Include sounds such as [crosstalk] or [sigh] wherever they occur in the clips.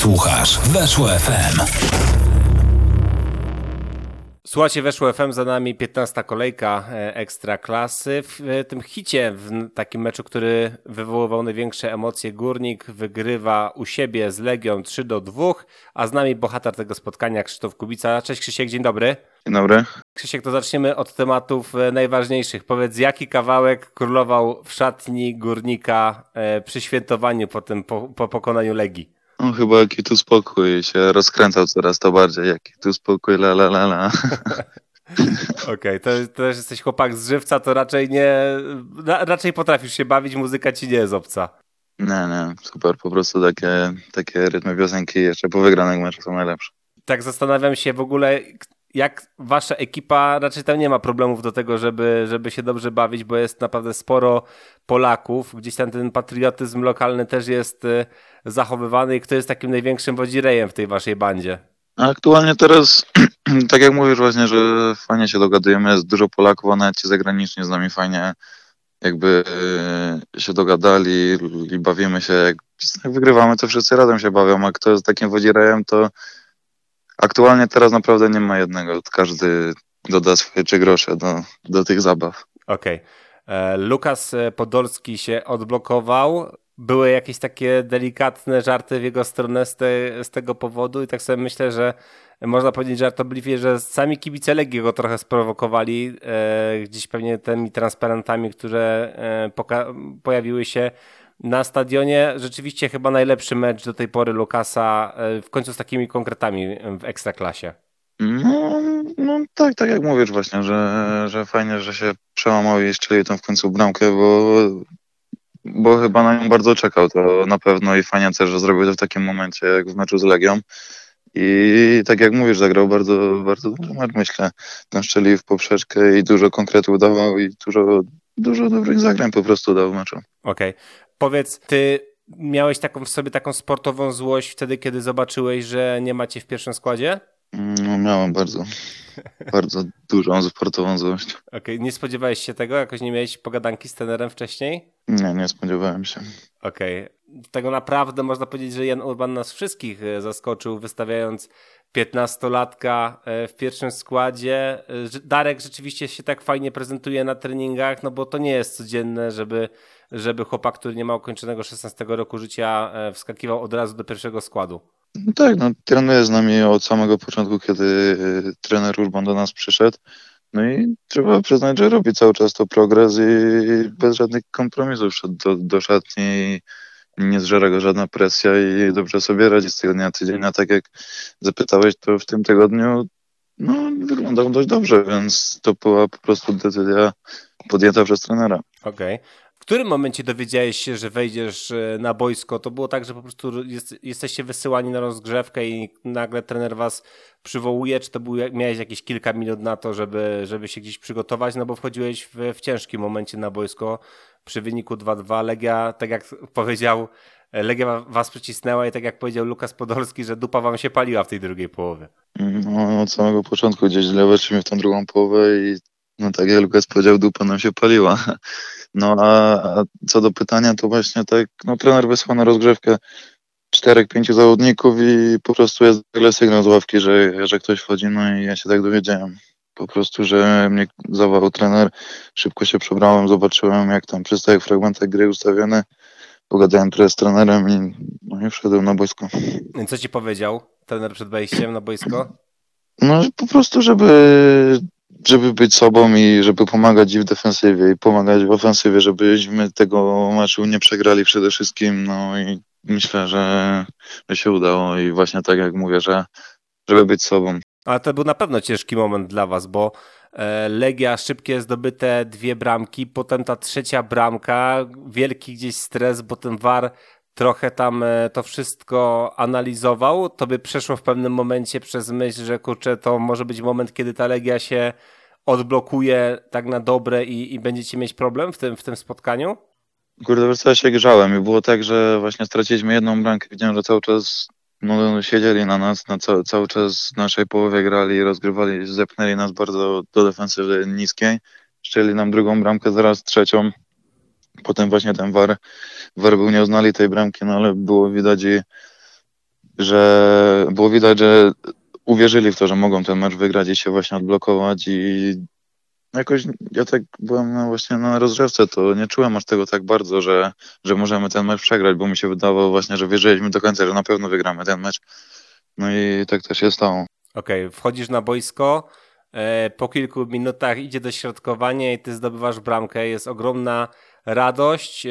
Słuchasz Weszło FM. Słuchajcie, weszło FM za nami 15 kolejka e, ekstra klasy. W e, tym hicie, w takim meczu, który wywoływał największe emocje, Górnik wygrywa u siebie z Legią 3 do 2, a z nami bohater tego spotkania Krzysztof Kubica. Cześć Krzysiek, dzień dobry. Dzień dobry. Krzysiek, to zaczniemy od tematów e, najważniejszych. Powiedz, jaki kawałek królował w szatni Górnika przy świętowaniu po, tym, po, po pokonaniu Legii? No chyba jaki tu spokój się rozkręcał coraz to bardziej, jaki tu spokój, la la la la. [laughs] Okej, okay, to, to też jesteś chłopak z żywca, to raczej nie, raczej potrafisz się bawić, muzyka ci nie jest obca. Nie, nie, super, po prostu takie, takie rytmy piosenki jeszcze po wygranych meczach są najlepsze. Tak zastanawiam się w ogóle, jak wasza ekipa, raczej tam nie ma problemów do tego, żeby, żeby się dobrze bawić, bo jest naprawdę sporo Polaków, gdzieś tam ten patriotyzm lokalny też jest y, zachowywany. I kto jest takim największym wodzirejem w tej waszej bandzie? Aktualnie teraz, [clears throat] tak jak mówisz właśnie, że fajnie się dogadujemy, jest dużo Polaków, a nawet ci zagraniczni z nami fajnie jakby y, się dogadali i bawimy się, jak, jak wygrywamy, to wszyscy razem się bawią, a kto jest takim wodzirejem, to aktualnie teraz naprawdę nie ma jednego, każdy doda swoje trzy grosze do, do tych zabaw. Okej. Okay. E, Lukas Podolski się odblokował były jakieś takie delikatne żarty w jego stronę z, te, z tego powodu i tak sobie myślę, że można powiedzieć żartobliwie, że sami kibice Legii go trochę sprowokowali e, gdzieś pewnie tymi transparentami, które e, pojawiły się na stadionie. Rzeczywiście chyba najlepszy mecz do tej pory Lukasa e, w końcu z takimi konkretami w Ekstraklasie. No, no tak, tak jak mówisz właśnie, że, że fajnie, że się przełamał i strzelił tam w końcu bramkę, bo bo chyba na nią bardzo czekał, to na pewno i fajnie też, że zrobił to w takim momencie jak w meczu z Legią. I tak jak mówisz, zagrał bardzo, bardzo dobrze mecz, myślę. Naszczelił w poprzeczkę i dużo konkretów dawał i dużo, dużo dobrych zagrań po prostu dał w meczu. Okej. Okay. Powiedz, ty miałeś taką w sobie taką sportową złość wtedy, kiedy zobaczyłeś, że nie macie w pierwszym składzie? No miałem bardzo, [laughs] bardzo dużą sportową złość. Okej, okay. nie spodziewałeś się tego? Jakoś nie miałeś pogadanki z tenerem wcześniej? Nie, nie spodziewałem się. Okej. Okay. Tego naprawdę można powiedzieć, że Jan Urban nas wszystkich e, zaskoczył, wystawiając 15-latka e, w pierwszym składzie. E, Darek rzeczywiście się tak fajnie prezentuje na treningach, no bo to nie jest codzienne, żeby, żeby chłopak, który nie ma ukończonego 16 roku życia, wskakiwał od razu do pierwszego składu. No tak, no, trenuje z nami od samego początku, kiedy trener Urban do nas przyszedł. No i trzeba przyznać, że robi cały czas to progres i bez żadnych kompromisów szedł do, do szatni nie zżera go żadna presja i dobrze sobie radzi z tygodnia na tydzień. A tak jak zapytałeś, to w tym tygodniu no, wyglądał dość dobrze, więc to była po prostu decyzja podjęta przez trenera. Okej. Okay którym momencie dowiedziałeś się, że wejdziesz e, na boisko? To było tak, że po prostu jest, jesteście wysyłani na rozgrzewkę i nagle trener was przywołuje? Czy to był, miałeś jakieś kilka minut na to, żeby, żeby się gdzieś przygotować? No bo wchodziłeś w, w ciężkim momencie na boisko przy wyniku 2-2. Legia, tak jak powiedział, e, Legia was przycisnęła i tak jak powiedział Lukas Podolski, że dupa wam się paliła w tej drugiej połowie. No, od samego początku gdzieś lewaczymy w tą drugą połowę i no tak jak Lukas powiedział, dupa nam się paliła. No a, a co do pytania, to właśnie tak, no trener wysłał na rozgrzewkę czterech, pięciu zawodników i po prostu jest nagle sygnał z ławki, że, że ktoś wchodzi, no i ja się tak dowiedziałem. Po prostu, że mnie zawołał trener, szybko się przebrałem, zobaczyłem jak tam przystaje fragmenty gry ustawione, pogadałem trochę z trenerem i, no i wszedłem na boisko. I co ci powiedział trener przed wejściem na boisko? No po prostu, żeby żeby być sobą i żeby pomagać i w defensywie i pomagać w ofensywie, żebyśmy tego meczu nie przegrali przede wszystkim. No i myślę, że, że się udało i właśnie tak jak mówię, że żeby być sobą. Ale to był na pewno ciężki moment dla was, bo e, Legia szybkie zdobyte dwie bramki, potem ta trzecia bramka, wielki gdzieś stres, bo ten VAR trochę tam e, to wszystko analizował, to by przeszło w pewnym momencie przez myśl, że kurczę, to może być moment, kiedy ta Legia się odblokuje tak na dobre i, i będziecie mieć problem w tym, w tym spotkaniu? Kurde, wiesz ja się grzałem i było tak, że właśnie straciliśmy jedną bramkę, widziałem, że cały czas no, siedzieli na nas, na ca cały czas w naszej połowie grali, rozgrywali, zepnęli nas bardzo do defensywy niskiej, szczeli nam drugą bramkę, zaraz trzecią, Potem właśnie ten VAR, Był, nie uznali tej bramki, no ale było widać że było widać, że uwierzyli w to, że mogą ten mecz wygrać i się właśnie odblokować i jakoś ja tak byłem na, właśnie na rozgrzewce, to nie czułem aż tego tak bardzo, że, że możemy ten mecz przegrać, bo mi się wydawało właśnie, że wierzyliśmy do końca, że na pewno wygramy ten mecz. No i tak też się stało. Okej, okay, wchodzisz na boisko, e, po kilku minutach idzie dośrodkowanie i ty zdobywasz bramkę, jest ogromna radość, e,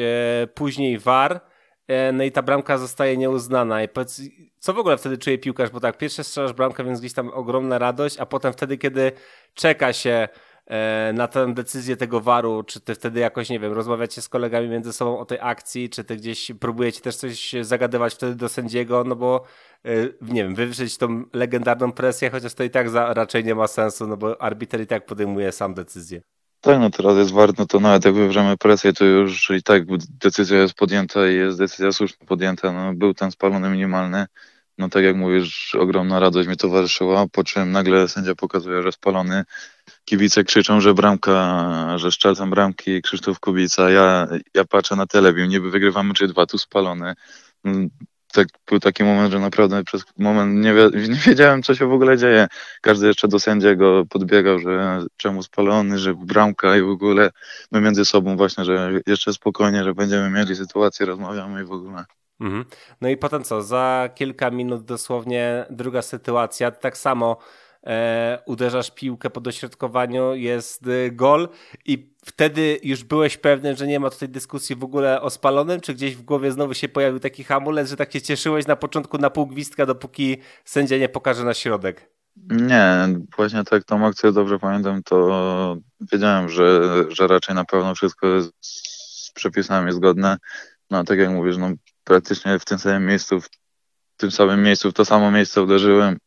później war, e, no i ta bramka zostaje nieuznana. I powiedz, co w ogóle wtedy czuje piłkarz? Bo tak, pierwsze strzelasz bramkę, więc gdzieś tam ogromna radość, a potem wtedy, kiedy czeka się E, na tę decyzję tego waru, czy ty wtedy jakoś, nie wiem, rozmawiacie z kolegami między sobą o tej akcji, czy ty gdzieś próbujecie też coś zagadywać wtedy do sędziego, no bo nie wiem, wywrzeć tą legendarną presję, chociaż to i tak za, raczej nie ma sensu, no bo arbiter i tak podejmuje sam decyzję. Tak, no teraz jest wart, no to nawet jak wywrzemy presję, to już i tak decyzja jest podjęta i jest decyzja słusznie podjęta. No, był ten spalony minimalny. No tak jak mówisz, ogromna radość mi towarzyszyła, po czym nagle sędzia pokazuje, że spalony kibice krzyczą, że bramka, że szczelcem bramki Krzysztof Kubica. Ja, ja patrzę na telewizję, niby wygrywamy czy dwa, tu spalony. Tak, był taki moment, że naprawdę przez moment nie, [laughs] nie wiedziałem, co się w ogóle dzieje. Każdy jeszcze do sędziego podbiegał, że czemu spalony, że bramka i w ogóle my między sobą właśnie, że jeszcze spokojnie, że będziemy mieli sytuację, rozmawiamy i w ogóle. Mhm. No i potem co? Za kilka minut dosłownie druga sytuacja. Tak samo e, uderzasz piłkę po dośrodkowaniu, jest e, gol i wtedy już byłeś pewny, że nie ma tutaj dyskusji w ogóle o spalonym, czy gdzieś w głowie znowu się pojawił taki hamulec, że tak się cieszyłeś na początku na pół gwizdka, dopóki sędzia nie pokaże na środek? Nie, właśnie tak tą akcję dobrze pamiętam, to wiedziałem, że, że raczej na pewno wszystko jest z przepisami zgodne. No tak jak mówisz, no praktycznie w tym samym miejscu, w tym samym miejscu, w to samo miejsce uderzyłem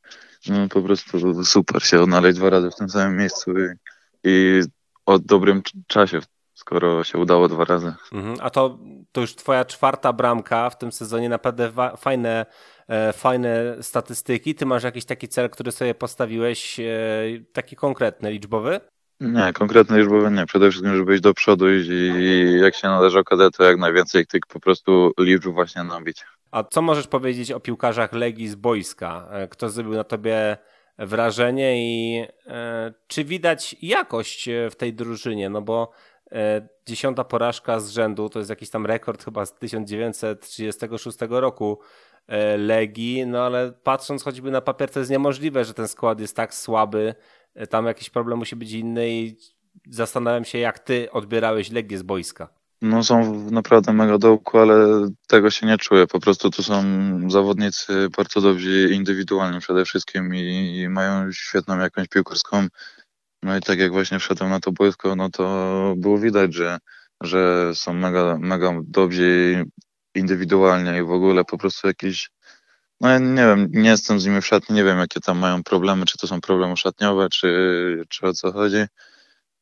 no po prostu super się odnaleźć dwa razy w tym samym miejscu i, i o dobrym czasie, skoro się udało dwa razy. Mhm. A to, to już twoja czwarta bramka w tym sezonie, naprawdę fajne, e, fajne statystyki. Ty masz jakiś taki cel, który sobie postawiłeś, e, taki konkretny, liczbowy? Nie, konkretny liczbowy nie. Przede wszystkim, żeby iść do przodu i, i jak się należy o to jak najwięcej tych po prostu liczb właśnie nabić. A co możesz powiedzieć o piłkarzach Legii z boiska? E, kto zrobił na tobie wrażenie i e, czy widać jakość e, w tej drużynie? No bo dziesiąta porażka z rzędu to jest jakiś tam rekord chyba z 1936 roku e, Legii, no ale patrząc choćby na papier to jest niemożliwe, że ten skład jest tak słaby, tam jakiś problem musi być inny i zastanawiam się jak ty odbierałeś Legię z boiska. No są naprawdę mega dołku, ale tego się nie czuję. Po prostu to są zawodnicy bardzo dobrzy indywidualnie przede wszystkim i, i mają świetną jakąś piłkarską. No i tak jak właśnie wszedłem na to boisko, no to było widać, że, że są mega, mega dobrzy indywidualnie i w ogóle po prostu jakieś no ja nie wiem, nie jestem z nimi w szatni, nie wiem jakie tam mają problemy, czy to są problemy szatniowe, czy, czy o co chodzi.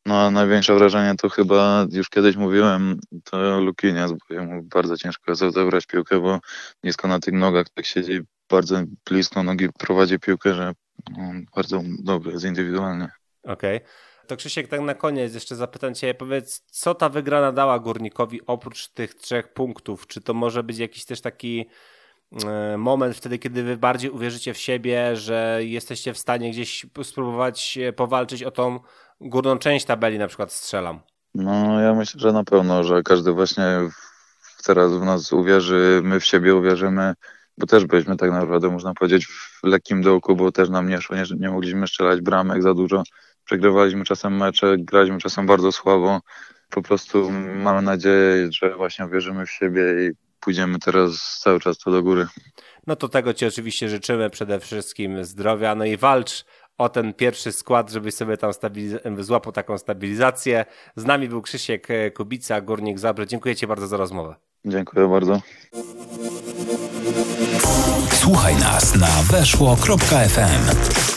No, największe wrażenie to chyba już kiedyś mówiłem, to Lukinias, bo jemu bardzo ciężko jest odebrać piłkę, bo nisko na tych nogach tak siedzi, bardzo blisko nogi prowadzi piłkę, że no, bardzo dobry jest indywidualnie. Okej. Okay. To Krzysiek, tak na koniec jeszcze zapytam Cię, powiedz, co ta wygrana dała Górnikowi oprócz tych trzech punktów? Czy to może być jakiś też taki e, moment wtedy, kiedy wy bardziej uwierzycie w siebie, że jesteście w stanie gdzieś spróbować powalczyć o tą górną część tabeli na przykład strzelam. No ja myślę, że na pewno, że każdy właśnie teraz w nas uwierzy, my w siebie uwierzymy, bo też byliśmy tak naprawdę, można powiedzieć, w lekkim dołku, bo też nam nie szło, nie, nie mogliśmy strzelać bramek za dużo, przegrywaliśmy czasem mecze, graliśmy czasem bardzo słabo. Po prostu mamy nadzieję, że właśnie uwierzymy w siebie i pójdziemy teraz cały czas to do góry. No to tego Ci oczywiście życzymy, przede wszystkim zdrowia, no i walcz o ten pierwszy skład, żeby sobie tam złapał taką stabilizację. Z nami był Krzysiek e, Kubica, Górnik Zabrze. Dziękuję Ci bardzo za rozmowę. Dziękuję bardzo. Słuchaj nas na weszło.fm.